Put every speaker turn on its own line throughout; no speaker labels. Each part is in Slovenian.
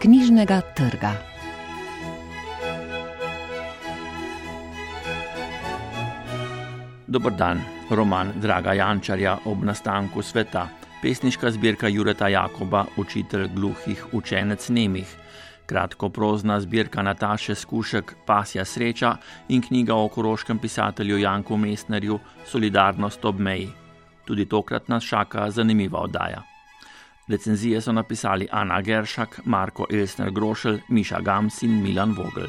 knjižnega trga.
Dobr dan, roman Draga Jančarja ob nastanku sveta, pesniška zbirka Jureta Jakoba, učitelj gluhih, učenec nemih, kratko prozna zbirka Nataše Skušek, Pasja sreča in knjiga o koroškem pisatelju Janku Mestnerju Solidarnost ob meji. Tudi tokrat nas čaka zanimiva oddaja. Recenzije so napisali Ana Geršak, Marko Elsner Grošelj, Miša Gams in Milan Vogel.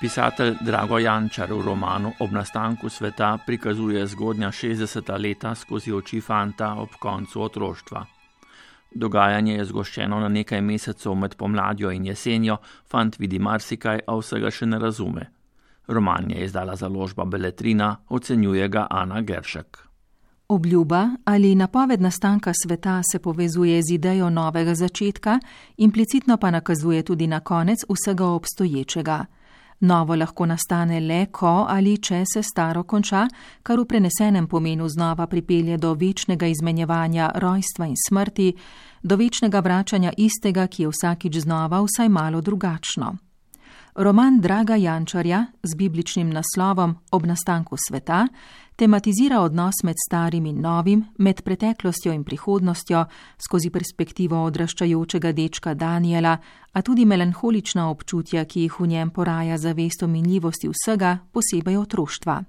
Pisatelj Drago Jančar v romanu Ob nastanku sveta prikazuje zgodnja 60. leta skozi oči fanta ob koncu otroštva. Dogajanje je zgoščeno na nekaj mesecev med pomladjo in jesenjo, fant vidi marsikaj, a vsega še ne razume. Roman je izdala založba Beletrina, ocenjuje ga Ana Geršek.
Obljuba ali napoved nastanka sveta se povezuje z idejo novega začetka, implicitno pa nakazuje tudi na konec vsega obstoječega. Novo lahko nastane le, ko ali če se staro konča, kar v prenesenem pomenu znova pripelje do večnega izmenjevanja rojstva in smrti, do večnega vračanja istega, ki je vsakič znova vsaj malo drugačno. Roman Draga Jančarja z bibličnim naslovom Ob nastanku sveta tematizira odnos med starim in novim, med preteklostjo in prihodnostjo, skozi perspektivo odraščajočega dečka Daniela, a tudi melanholična občutja, ki jih v njem poraja zavest o minljivosti vsega, posebej otroštva.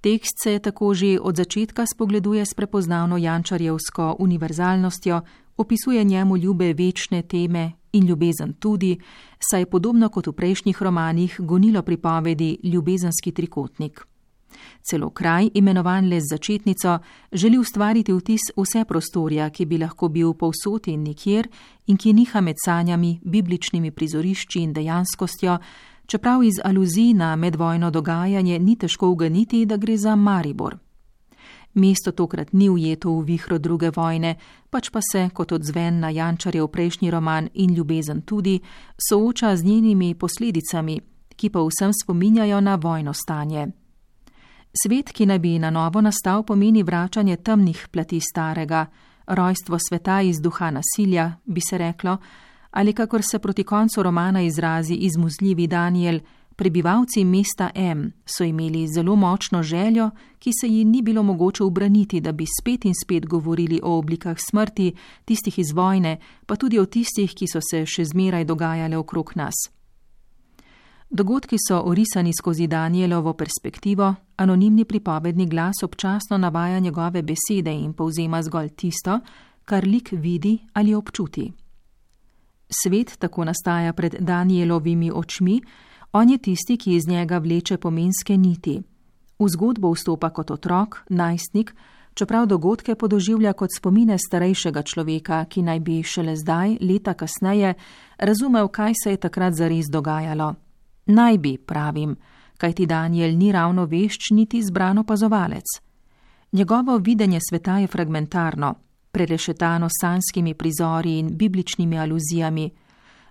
Tekst se tako že od začetka spogleduje s prepoznavno Jančarjevsko univerzalnostjo, opisuje njemu ljube večne teme in ljubezen tudi, saj je podobno kot v prejšnjih romanih gonilo pripovedi ljubezenski trikotnik. Celo kraj, imenovan le z začetnico, želi ustvariti vtis vse prostorja, ki bi lahko bil povsod in nikjer in ki niha med sanjami, bibličnimi prizorišči in dejanskostjo, čeprav iz aluzij na medvojno dogajanje ni težko uganiti, da gre za Maribor. Mesto tokrat ni ujeto v vihro druge vojne, pač pa se, kot odzven na Jančarjev prejšnji roman in ljubezen tudi, sooča z njenimi posledicami, ki pa vsem spominjajo na vojno stanje. Svet, ki naj bi na novo nastal, pomeni vračanje temnih plati starega, rojstvo sveta iz duha nasilja, bi se reklo, ali kakor se proti koncu romana izrazi izmuzljivi Daniel, prebivalci mesta M so imeli zelo močno željo, ki se ji ni bilo mogoče obraniti, da bi spet in spet govorili o oblikah smrti, tistih iz vojne, pa tudi o tistih, ki so se še zmeraj dogajale okrog nas. Dogodki so orisani skozi Danielovo perspektivo, anonimni pripovedni glas občasno navaja njegove besede in povzema zgolj tisto, kar lik vidi ali občuti. Svet tako nastaja pred Danielovimi očmi, on je tisti, ki iz njega vleče pomenske niti. V zgodbo vstopa kot otrok, najstnik, čeprav dogodke podoživlja kot spomine starejšega človeka, ki naj bi šele zdaj, leta kasneje, razumel, kaj se je takrat zares dogajalo. Naj bi, pravim, kajti Daniel ni ravno vešč niti zbran opazovalec. Njegovo videnje sveta je fragmentarno, prerešetano sanskimi prizori in bibličnimi aluzijami,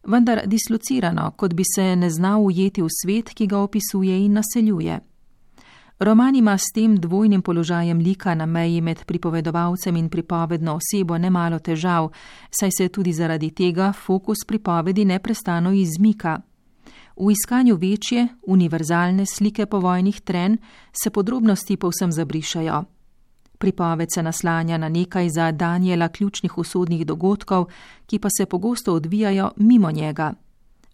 vendar dislocirano, kot bi se ne znal ujeti v svet, ki ga opisuje in naseljuje. Roman ima s tem dvojnim položajem lika na meji med pripovedovalcem in pripovedno osebo nemalo težav, saj se tudi zaradi tega fokus pripovedi neprestano izmika. V iskanju večje, univerzalne slike povojnih tren se podrobnosti povsem zabrišajo. Pripoved se naslanja na nekaj za Daniela ključnih usodnih dogodkov, ki pa se pogosto odvijajo mimo njega.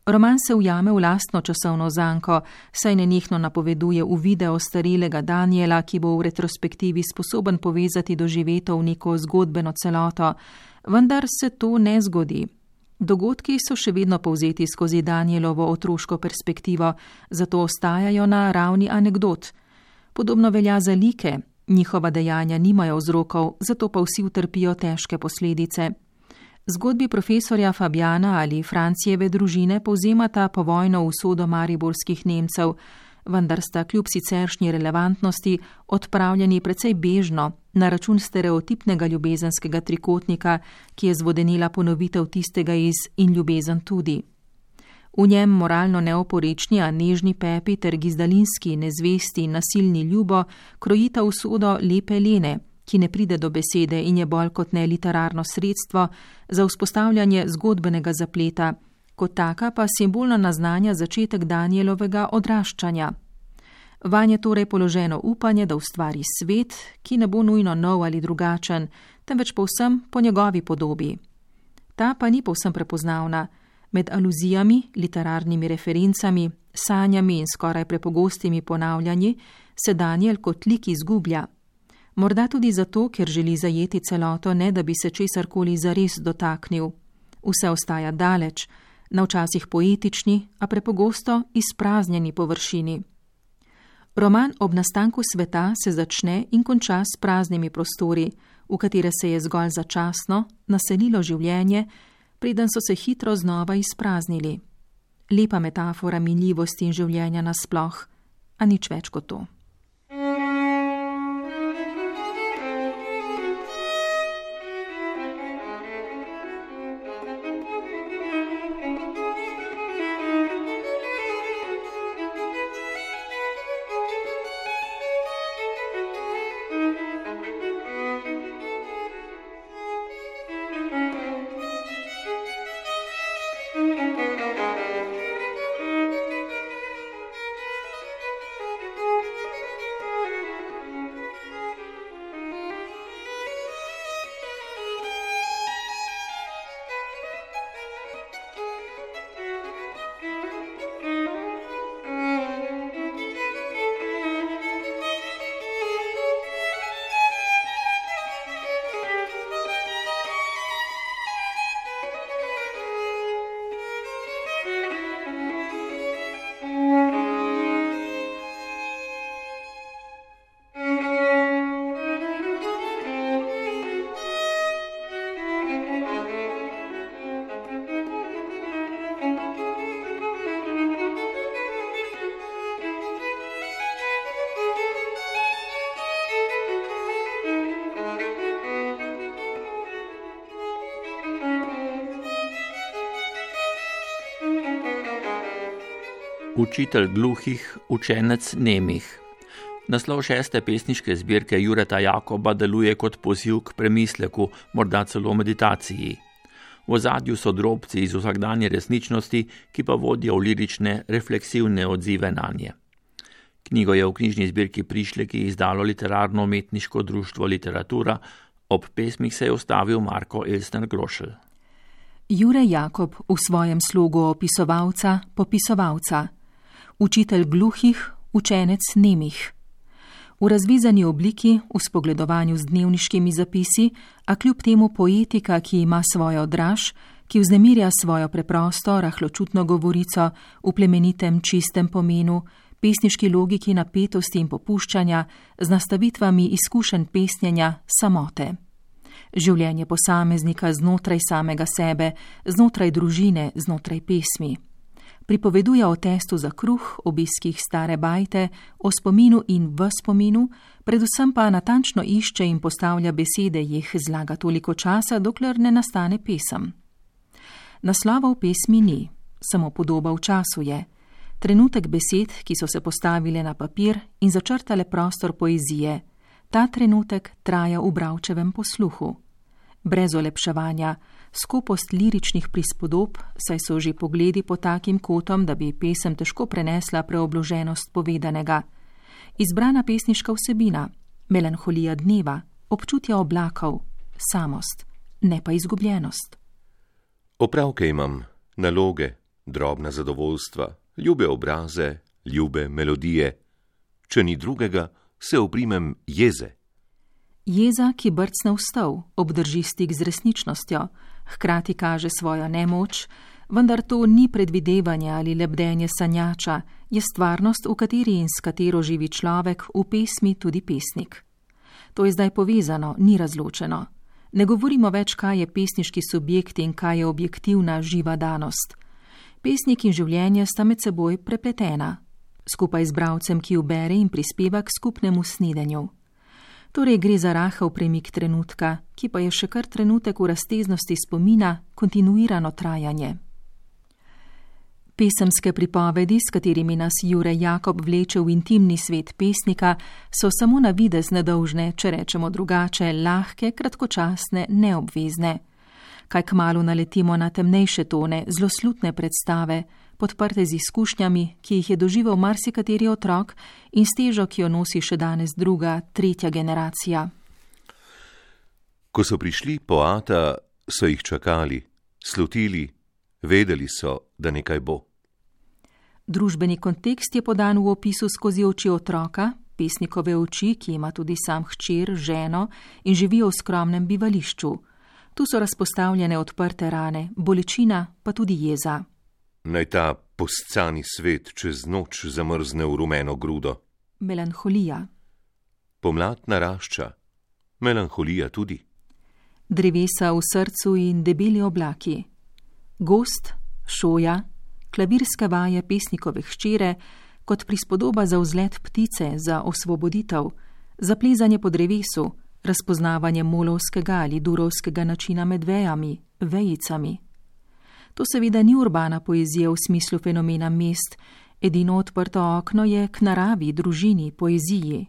Roman se ujame v lastno časovno zanko, saj nenehno napoveduje v video starelega Daniela, ki bo v retrospektivi sposoben povezati doživeto v neko zgodbeno celoto, vendar se to ne zgodi. Dogodki so še vedno povzeti skozi Danielovo otroško perspektivo, zato ostajajo na ravni anegdot. Podobno velja za like, Njihova dejanja nimajo vzrokov, zato pa vsi utrpijo težke posledice. Zgodbi profesorja Fabjana ali Francijeve družine povzemata povojno usodo mariborskih Nemcev, vendar sta kljub siceršnji relevantnosti odpravljeni precej bežno na račun stereotipnega ljubezenskega trikotnika, ki je zvodenila ponovitev tistega iz in ljubezen tudi. V njem moralno neoporečni, a nežni pepi ter gizdalinski, nezvesti in nasilni ljubo krojita usodo lepe Lene, ki ne pride do besede in je bolj kot ne literarno sredstvo za vzpostavljanje zgodbenega zapleta, kot taka pa simbolno naznanja začetek Danielovega odraščanja. Vanje torej položeno upanje, da ustvari svet, ki ne bo nujno nov ali drugačen, temveč povsem po njegovi podobi. Ta pa ni povsem prepoznavna. Med aluzijami, literarnimi referencami, sanjami in skoraj prepogostimi ponavljanji se Daniel kot lik izgublja. Morda tudi zato, ker želi zajeti celoto, ne da bi se česarkoli zares dotaknil. Vse ostaja daleč, na včasih poetični, a prepogosto izpraznjeni površini. Roman ob nastanku sveta se začne in konča s praznimi prostori, v katere se je zgolj začasno naselilo življenje, preden so se hitro znova izpraznili. Lepa metafora minljivosti in življenja nasploh, a nič več kot to.
Učitelj gluhih, učenec nemih. Naslov šeste pesniške zbirke Jureta Jakoba deluje kot poziv k premisleku, morda celo meditaciji. V zadju so drobci iz vsakdanje resničnosti, ki pa vodijo v lirične, refleksivne odzive na nje. Knjigo je v knjižni zbirki Prišleki izdalo literarno-umetniško društvo Literatura, ob pesmih se je ustavil Marko Elstner Grošelj.
Jure Jakob v svojem slogu opisovalca, popisovalca učitelj gluhih, učenec nemih. V razvizani obliki, v spogledovanju z dnevniškimi zapisi, a kljub temu poetika, ki ima svojo draž, ki vznemirja svojo preprosto, rahločutno govorico v plemenitem, čistem pomenu, pesniški logiki napetosti in popuščanja, z nastavitvami izkušenj pesnjenja samote. Življenje posameznika znotraj samega sebe, znotraj družine, znotraj pesmi pripoveduje o testu za kruh, obiskih stare bajte, o spominu in v spominu, predvsem pa natančno išče in postavlja besede, jih zlaga toliko časa, dokler ne nastane pesem. Naslova v pesmi ni, samo podoba v času je. Trenutek besed, ki so se postavile na papir in začrtale prostor poezije, ta trenutek traja v bravčevem posluhu. Brez olepševanja, skopost liričnih prispodob, saj so že pogledi po takim kotom, da bi pesem težko prenesla preobloženost povedanega. Izbrana pesniška vsebina, melanholija dneva, občutja oblakov, samost, ne pa izgubljenost.
Opravke imam, naloge, drobna zadovoljstva, ljube obraze, ljube melodije. Če ni drugega, se oprimem jeze.
Jeza, ki brcne v stol, obdrži stik z resničnostjo, hkrati kaže svojo nemoč, vendar to ni predvidevanje ali lebdenje sanjača, je stvarnost, v kateri in s katero živi človek, v pesmi tudi pesnik. To je zdaj povezano, ni razločeno. Ne govorimo več, kaj je pesniški subjekt in kaj je objektivna živa danost. Pesnik in življenje sta med seboj prepletena, skupaj z bravcem, ki ubere in prispeva k skupnemu snedenju. Torej gre za rahel premik trenutka, ki pa je še kar trenutek v razteznosti spomina, kontinuirano trajanje. Pesemske pripovedi, s katerimi nas Jure Jakob vleče v intimni svet pesnika, so samo na videz nedolžne, če rečemo drugače, lahke, kratkočasne, neobvezne. Kaj kmalo naletimo na temnejše tone, zloslutne predstave, podprte z izkušnjami, ki jih je doživel marsikateri otrok in s težo, ki jo nosi še danes druga, tretja generacija.
Ko so prišli po Ata, so jih čakali, slutili, vedeli so, da nekaj bo.
Družbeni kontekst je podan v opisu skozi oči otroka, pesnikove oči, ki ima tudi sam hčer, ženo in živijo v skromnem bivališču. Tu so razpostavljene odprte rane, bolečina pa tudi jeza.
Naj ta poscani svet čez noč zamrzne v rumeno grudo.
Melanholija.
Pomlad narašča, melanholija tudi.
Drevesa v srcu in debeli oblaki. Gost, šoja, klavirske vaje pesnikove hčere, kot prispodoba za vzlet ptice, za osvoboditev, za plezanje po drevesu, razpoznavanje molovskega ali durovskega načina med vejami, vejicami. To seveda ni urbana poezija v smislu fenomena mest, edino odprto okno je k naravi, družini, poeziji.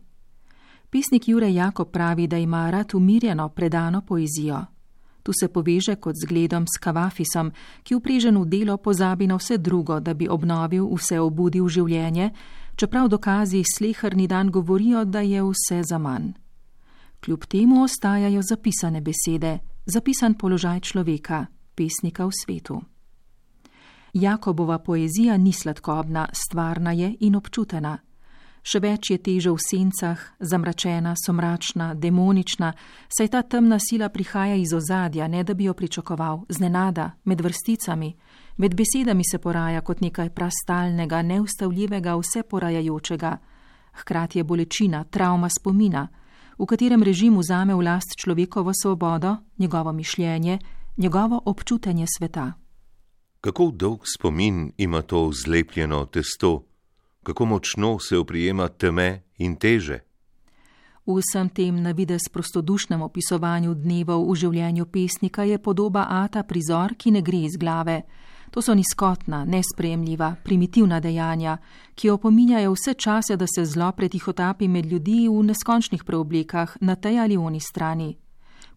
Pesnik Jure Jako pravi, da ima rad umirjeno, predano poezijo. Tu se poveže kot zgledom s Kavafisom, ki uprežen v delo pozabi na vse drugo, da bi obnovil vse obudil življenje, čeprav dokazi slehrni dan govorijo, da je vse za manj. Kljub temu ostajajo zapisane besede, zapisan položaj človeka, pesnika v svetu. Jakobova poezija ni sladkobna, stvarna je in občutena še več je teže v sencah, zamračena, somračna, demonična, saj ta temna sila prihaja iz ozadja, ne da bi jo pričakoval, znenada, med vrsticami, med besedami se poraja kot nekaj prastalnega, neustavljivega, vse porajajočega. Hkrati je bolečina, travma spomina, v katerem režim vzame v last človekovo svobodo, njegovo mišljenje, njegovo občutenje sveta.
Kako dolg spomin ima to zlepljeno testo? kako močno se oprijema teme in teže.
V vsem tem na vides prostodušnem opisovanju dnevov v življenju pesnika je podoba Ata prizor, ki ne gre iz glave. To so nizkotna, nespremljiva, primitivna dejanja, ki opominjajo vse čase, da se zlo pretihotapi med ljudi v neskončnih preoblikah na tej ali oni strani.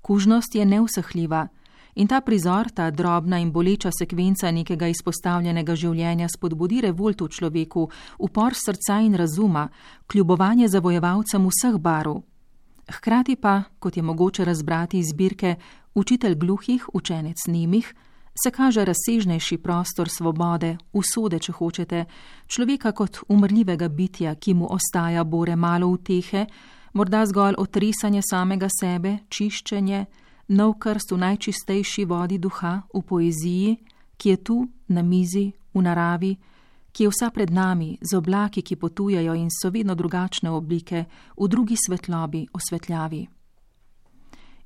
Kužnost je neusahljiva. In ta prizor, ta drobna in boleča sekvenca nekega izpostavljenega življenja spodbudi revolt v človeku, upor srca in razuma, kljubovanje zavojevalcem vseh barov. Hkrati pa, kot je mogoče razbrati iz zbirke Učitelj gluhih, učenec nemih, se kaže razsežnejši prostor svobode, usode, če hočete, človeka kot umrljivega bitja, ki mu ostaja bore malo utehe, morda zgolj otresanje samega sebe, čiščenje, nov krst v najčistejši vodi duha, v poeziji, ki je tu, na mizi, v naravi, ki je vsa pred nami, z oblaki, ki potujejo in so vedno drugačne oblike, v drugi svetlobi, osvetljavi.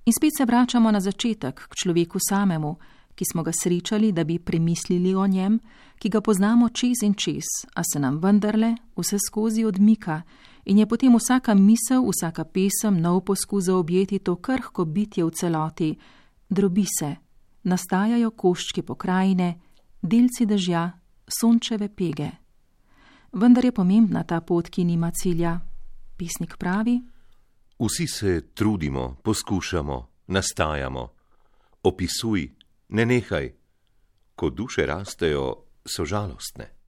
In spet se vračamo na začetek, k človeku samemu, ki smo ga srečali, da bi premislili o njem, ki ga poznamo čez in čez, a se nam vendarle vse skozi odmika in je potem vsaka misel, vsaka pesem nov poskus zaobjeti to krhko bitje v celoti, drobi se, nastajajo koščki pokrajine, delci dežja, sončeve pege. Vendar je pomembna ta pot, ki nima cilja. Pisnik pravi:
Vsi se trudimo, poskušamo, nastajamo. Opisuj, ne nehaj. Ko duše rastejo, so žalostne.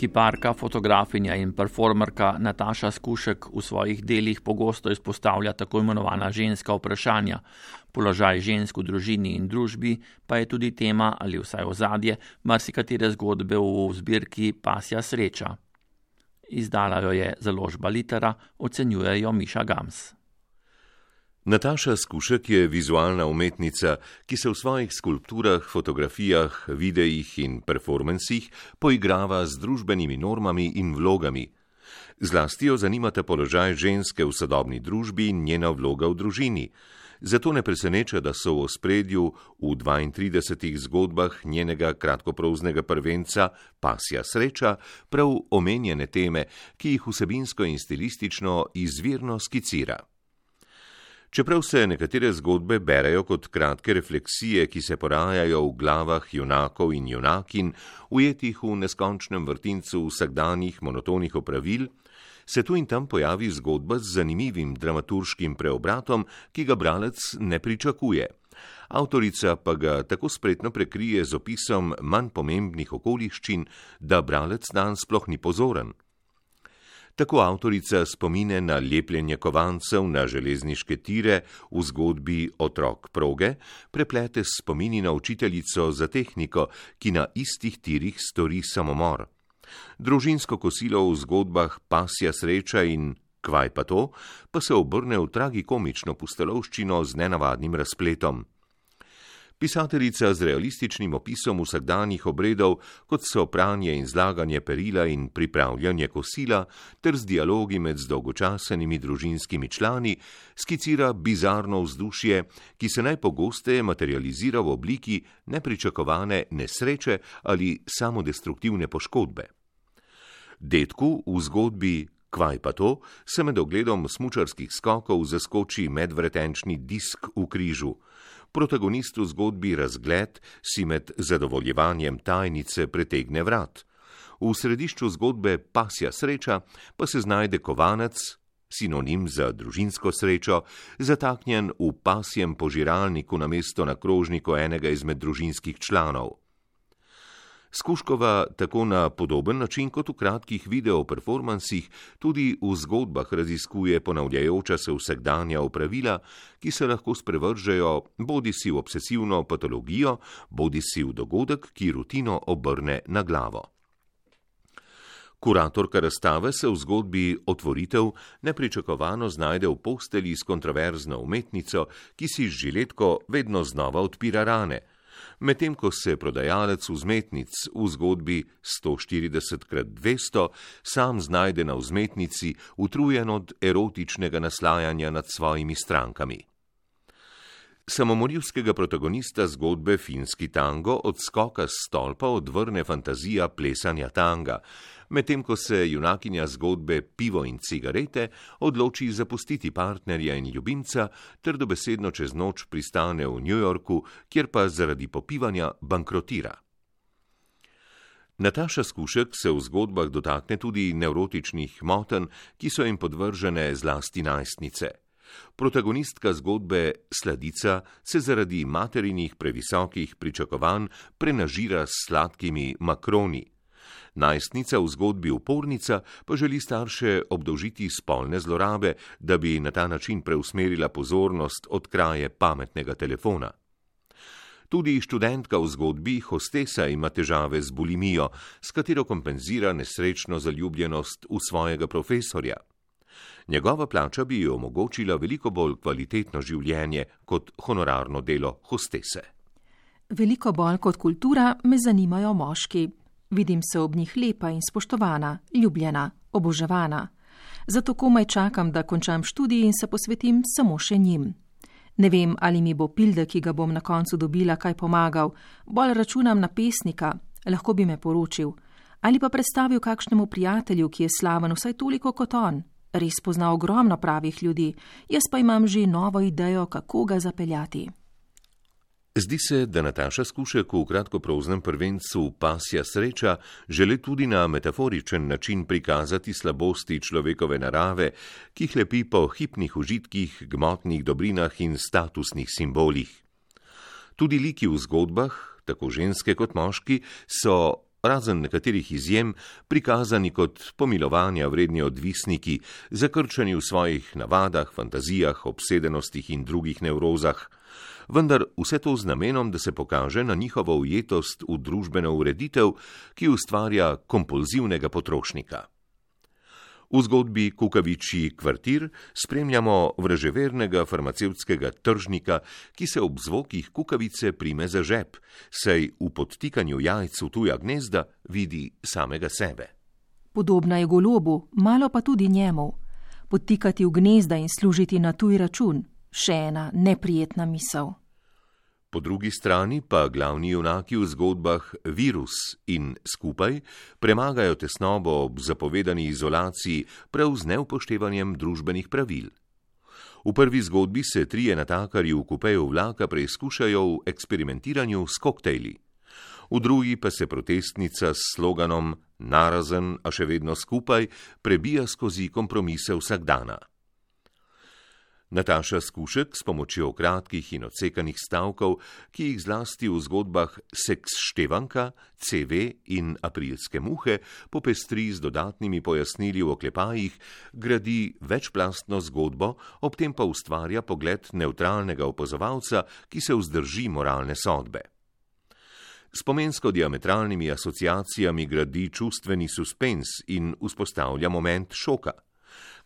Kiparka, fotografinja in performerka Nataša Skušek v svojih delih pogosto izpostavlja tako imenovana ženska vprašanja. Položaj žensk v družini in družbi pa je tudi tema ali vsaj ozadje marsikatere zgodbe v zbirki Pasja sreča. Izdala jo je založba Litera, ocenjujejo Miša Gams.
Nataša Skušek je vizualna umetnica, ki se v svojih skulpturah, fotografijah, videih in performancih poigrava z družbenimi normami in vlogami. Zlasti jo zanimata položaj ženske v sodobni družbi in njena vloga v družini. Zato ne preseneča, da so v spredju v 32 zgodbah njenega kratkoproznega prvenca Pasja sreča prav omenjene teme, ki jih vsebinsko in stilistično izvirno skicira. Čeprav se nekatere zgodbe berejo kot kratke refleksije, ki se porajajo v glavah junakov in junakin, ujetih v neskončnem vrtincu vsakdanjih monotonih opravil, se tu in tam pojavi zgodba z zanimivim dramaturškim preobratom, ki ga bralec ne pričakuje. Avtorica pa ga tako spretno prekrije z opisom manj pomembnih okoliščin, da bralec dan sploh ni pozoren. Tako avtorica spomine na lepljenje kovancev na železniške tire v zgodbi Otrok proge preplete spomini na učiteljico za tehniko, ki na istih tirih stori samomor. Družinsko kosilo v zgodbah Pasja sreča in Kvaj pa to, pa se obrne v tragikomično pustolovščino z nenavadnim razpletom. Pisateljica z realističnim opisom vsakdanjih obredov, kot so pranje in zlaganje perila in pripravljanje kosila, ter z dialogi med dolgočasenimi družinskimi člani, skicira bizarno vzdušje, ki se najpogosteje materializira v obliki nepričakovane nesreče ali samodestruktivne poškodbe. Detku v zgodbi Kvaj pa to, se med ogledom smučarskih skokov zaskoči medvretenčni disk v križu. Protagonist v zgodbi razgled si med zadovoljevanjem tajnice pretegne vrat. V središču zgodbe pasja sreča pa se znajde kovanec, sinonim za družinsko srečo, zataknjen v pasjem požiralniku na mesto na krožniku enega izmed družinskih članov. Skuškova tako na podoben način kot v kratkih videoperformansih tudi v zgodbah raziskuje ponavljajoča se vsakdanja opravila, ki se lahko sprevržejo bodi si v obsesivno patologijo, bodi si v dogodek, ki rutino obrne na glavo. Kuratorka razstave se v zgodbi Otvoritev nepričakovano znajde v posteli s kontroverzno umetnico, ki si z žiletko vedno znova odpira rane medtem ko se prodajalec vzmetnic v zgodbi 140x200 sam znajde na vzmetnici, utrujen od erotičnega naslajanja nad svojimi strankami. Samomorilskega protagonista zgodbe Finski tango od skoka s stolpa odvrne fantazija plesanja tanga, medtem ko se junakinja zgodbe Pivo in cigarete odloči zapustiti partnerja in ljubimca ter dobesedno čez noč pristane v New Yorku, kjer pa zaradi popivanja bankrotira. Nataša Skušek se v zgodbah dotakne tudi nevrotičnih moten, ki so jim podvržene zlasti najstnice. Protagonistka zgodbe Sladica se zaradi materinih previsokih pričakovanj prenažira s sladkimi makroni. Najstnica v zgodbi upornica pa želi starše obdolžiti spolne zlorabe, da bi na ta način preusmerila pozornost od kraje pametnega telefona. Tudi študentka v zgodbi hostesa ima težave z bulimijo, s katero kompenzira nesrečno zaljubljenost v svojega profesorja. Njegova plača bi ji omogočila veliko bolj kvalitetno življenje kot honorarno delo hostese.
Veliko bolj kot kultura me zanimajo moški. Vidim se ob njih lepa in spoštovana, ljubljena, oboževana. Zato komaj čakam, da končam študij in se posvetim samo še njim. Ne vem, ali mi bo pilde, ki ga bom na koncu dobila, kaj pomagal, bolj računam na pesnika, lahko bi me poročil, ali pa predstavil kakšnemu prijatelju, ki je slaven vsaj toliko kot on, res pozna ogromno pravih ljudi, jaz pa imam že novo idejo, kako ga zapeljati.
Zdi se, da Nataša Skušek v kratkoproznem prvencu Pasja sreča želi tudi na metaforičen način prikazati slabosti človekove narave, ki hlepi po hipnih užitkih, gmotnih dobrinah in statusnih simbolih. Tudi liki v zgodbah, tako ženske kot moški, so razen nekaterih izjem, prikazani kot pomilovanja vredni odvisniki, zakrčeni v svojih navadah, fantazijah, obsedenostih in drugih nevrozah, vendar vse to z namenom, da se pokaže na njihovo ujetost v družbeno ureditev, ki ustvarja kompulzivnega potrošnika. V zgodbi Kukavičji kvartir spremljamo vraževernega farmacevtskega tržnika, ki se ob zvokih kukavice prime za žep, saj v podtikanju jajc v tuja gnezda vidi samega sebe.
Podobna je golobu, malo pa tudi njemu. Podtikati v gnezda in služiti na tuj račun, še ena neprijetna misel.
Po drugi strani pa glavni junaki v zgodbah virus in skupaj premagajo tesnobo ob zapovedani izolaciji prav z neupoštevanjem družbenih pravil. V prvi zgodbi se trije natakarji v kupeju vlaka preizkušajo v eksperimentiranju s koktejli. V drugi pa se protestnica s sloganom Narazen, a še vedno skupaj prebija skozi kompromise vsakdana. Nataša Skušek s pomočjo kratkih in odsekanih stavkov, ki jih zlasti v zgodbah Seks Števanka, CV in Aprilske muhe popestri z dodatnimi pojasnili v oklepajih, gradi večplastno zgodbo, ob tem pa ustvarja pogled neutralnega opozovalca, ki se vzdrži moralne sodbe. Spomensko diametralnimi asociacijami gradi čustveni suspens in vzpostavlja moment šoka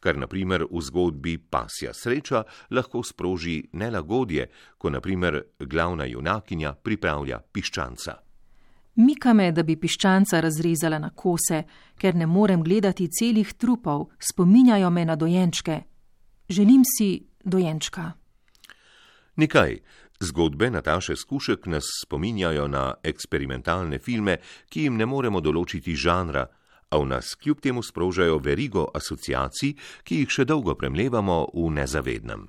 kar naprimer v zgodbi Pasja sreča lahko sproži nelagodje, ko naprimer glavna junakinja pripravlja piščanca.
Mika me, da bi piščanca razrezala na kose, ker ne morem gledati celih trupov, spominjajo me na dojenčke. Želim si dojenčka.
Nikaj. Zgodbe Nataše Skušek nas spominjajo na eksperimentalne filme, ki jim ne moremo določiti žanra, a v nas kljub temu sprožajo verigo asociacij, ki jih še dolgo premlevamo v nezavednem.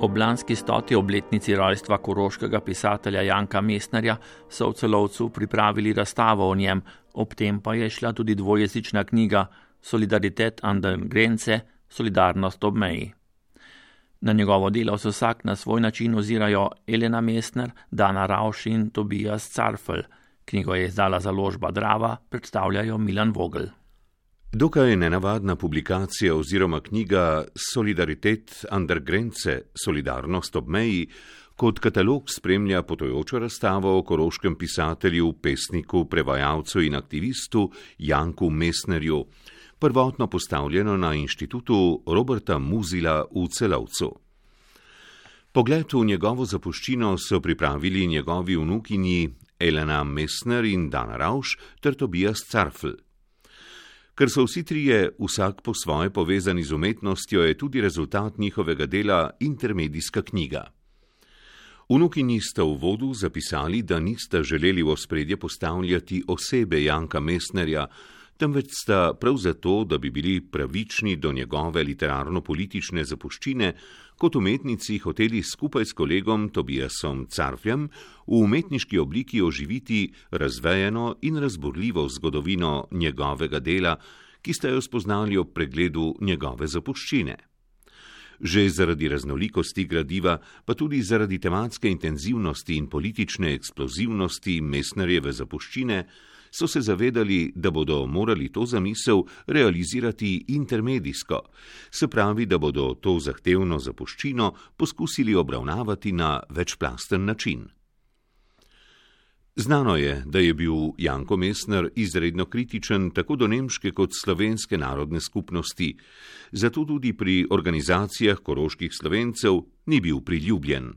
Ob lanski stoti obletnici rojstva koroškega pisatelja Janka Mesnerja so v celovcu pripravili razstavo o njem, ob tem pa je šla tudi dvojezična knjiga Solidaritet under grence, solidarnost ob meji. Na njegovo delo se vsak na svoj način ozirajo Elena Mesner, Dana Rauš in Tobias Carfel. Knjigo je izdala založba Drava, predstavljajo Milan Vogel.
Dokaj nenavadna publikacija oziroma knjiga Solidaritet under grence, solidarnost ob meji, kot katalog spremlja potojočo razstavo o koroškem pisatelju, pesniku, prevajalcu in aktivistu Janku Mesnerju, prvotno postavljeno na inštitutu Roberta Muzila v celovcu. Pogled v njegovo zapuščino so pripravili njegovi vnukinji Elena Mesner in Dana Rauš ter Tobias Carfl. Ker so vsi trije vsak po svoje povezani z umetnostjo, je tudi rezultat njihovega dela intermedijska knjiga. Vnuki nista v vodu zapisali, da nista želeli v ospredje postavljati osebe Janka Mesnerja, temveč sta prav zato, da bi bili pravični do njegove literarno-politične zapuščine, kot umetnici hoteli skupaj s kolegom Tobiasom Carfljem v umetniški obliki oživiti razvejeno in razburljivo zgodovino njegovega dela, ki ste jo spoznali ob pregledu njegove zapuščine.
Že zaradi raznolikosti gradiva, pa tudi zaradi tematske intenzivnosti in politične eksplozivnosti Mesnerjeve zapuščine, so se zavedali, da bodo morali to zamisel realizirati intermedijsko, se pravi, da bodo to zahtevno zapuščino poskusili obravnavati na večplasten način. Znano je, da je bil Janko Mesner izredno kritičen tako do nemške kot slovenske narodne skupnosti, zato tudi pri organizacijah koroških slovencev ni bil priljubljen.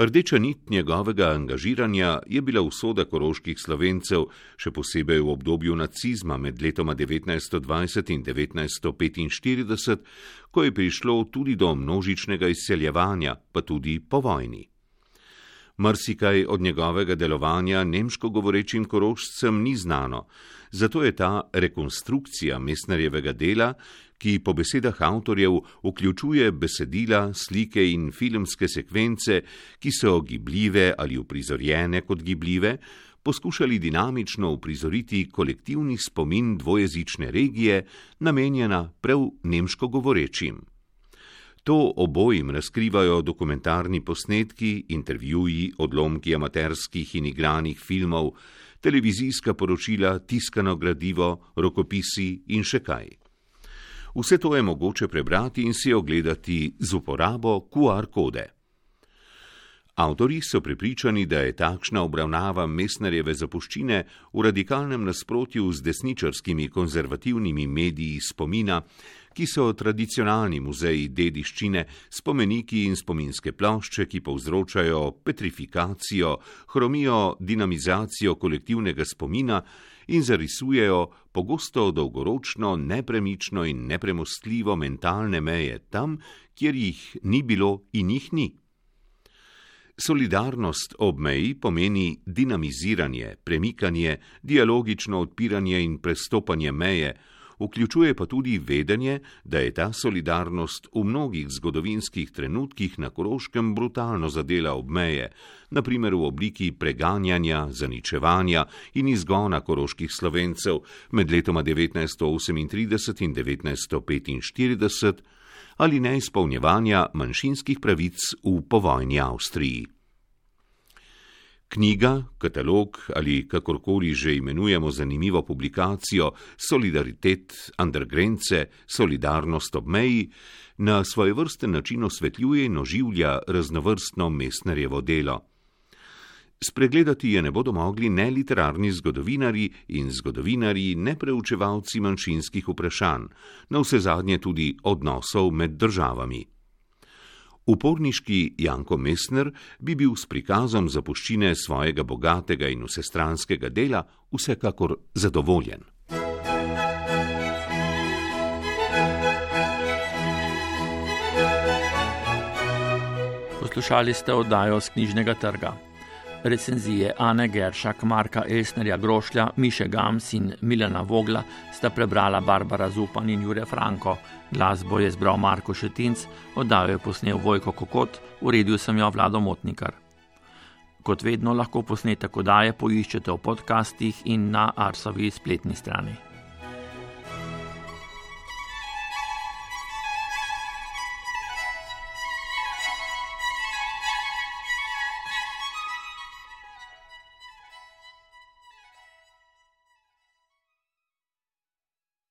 Rdeča nit njegovega angažiranja je bila usoda koroških slovencev, še posebej v obdobju nacizma med letoma 1920 in 1945, ko je prišlo tudi do množičnega izseljevanja, pa tudi po vojni. Mrsikaj od njegovega delovanja nemško govorečim korošcem ni znano, zato je ta rekonstrukcija Mesnerjevega dela, ki po besedah avtorjev vključuje besedila, slike in filmske sekvence, ki so gibljive ali uprizorjene kot gibljive, poskušali dinamično uprizoriti kolektivni spomin dvojezične regije, namenjena prav nemško govorečim. To obojim razkrivajo dokumentarni posnetki, intervjuji, odlomki amaterskih in igranih filmov, televizijska poročila, tiskano gradivo, rokopisi in še kaj. Vse to je mogoče prebrati in si ogledati z uporabo QR kode. Avtori so prepričani, da je takšna obravnava Mesnerjeve zapuščine v radikalnem nasprotju z desničarskimi konzervativnimi mediji spomina, ki so tradicionalni muzeji dediščine, spomeniki in spominske plošče, ki povzročajo petrifikacijo, hromijo dinamizacijo kolektivnega spomina in zarisujejo pogosto dolgoročno, nepremično in nepremostljivo mentalne meje tam, kjer jih ni bilo in jih ni. Solidarnost ob meji pomeni dinamiziranje, premikanje, dialogično odpiranje in prestopanje meje, vključuje pa tudi vedenje, da je ta solidarnost v mnogih zgodovinskih trenutkih na Koroškem brutalno zadela ob meje, naprimer v obliki preganjanja, zaničevanja in izgona koroških slovencev med letoma 1938 in 1945 ali neizpolnjevanja manjšinskih pravic v povojni Avstriji. Knjiga, katalog ali kakorkoli že imenujemo zanimivo publikacijo Solidaritet undergrence, solidarnost ob meji, na svoje vrste način osvetljuje in oživlja raznovrstno mestnerjevo delo. Spregledati je ne bodo mogli ne literarni zgodovinari in zgodovinari, ne preučevalci manjšinskih vprašanj, na vse zadnje tudi odnosov med državami. Uporniški Janko Mesner bi bil s prikazom zapuščine svojega bogatega in vsestranskega dela vsekakor zadovoljen.
Poslušali ste oddajo z knjižnega trga recenzije Ane Geršak, Marka Elsnerja Grošlja, Miše Gams in Milena Vogla sta prebrala Barbara Zupan in Jure Franko. Glasbo je zbral Marko Šetinc, oddajo je posnel Vojko Kokot, uredil sem jo Vlado Motnikar. Kot vedno lahko posnetek oddaje poiščete v podcastih in na Arsovi spletni strani.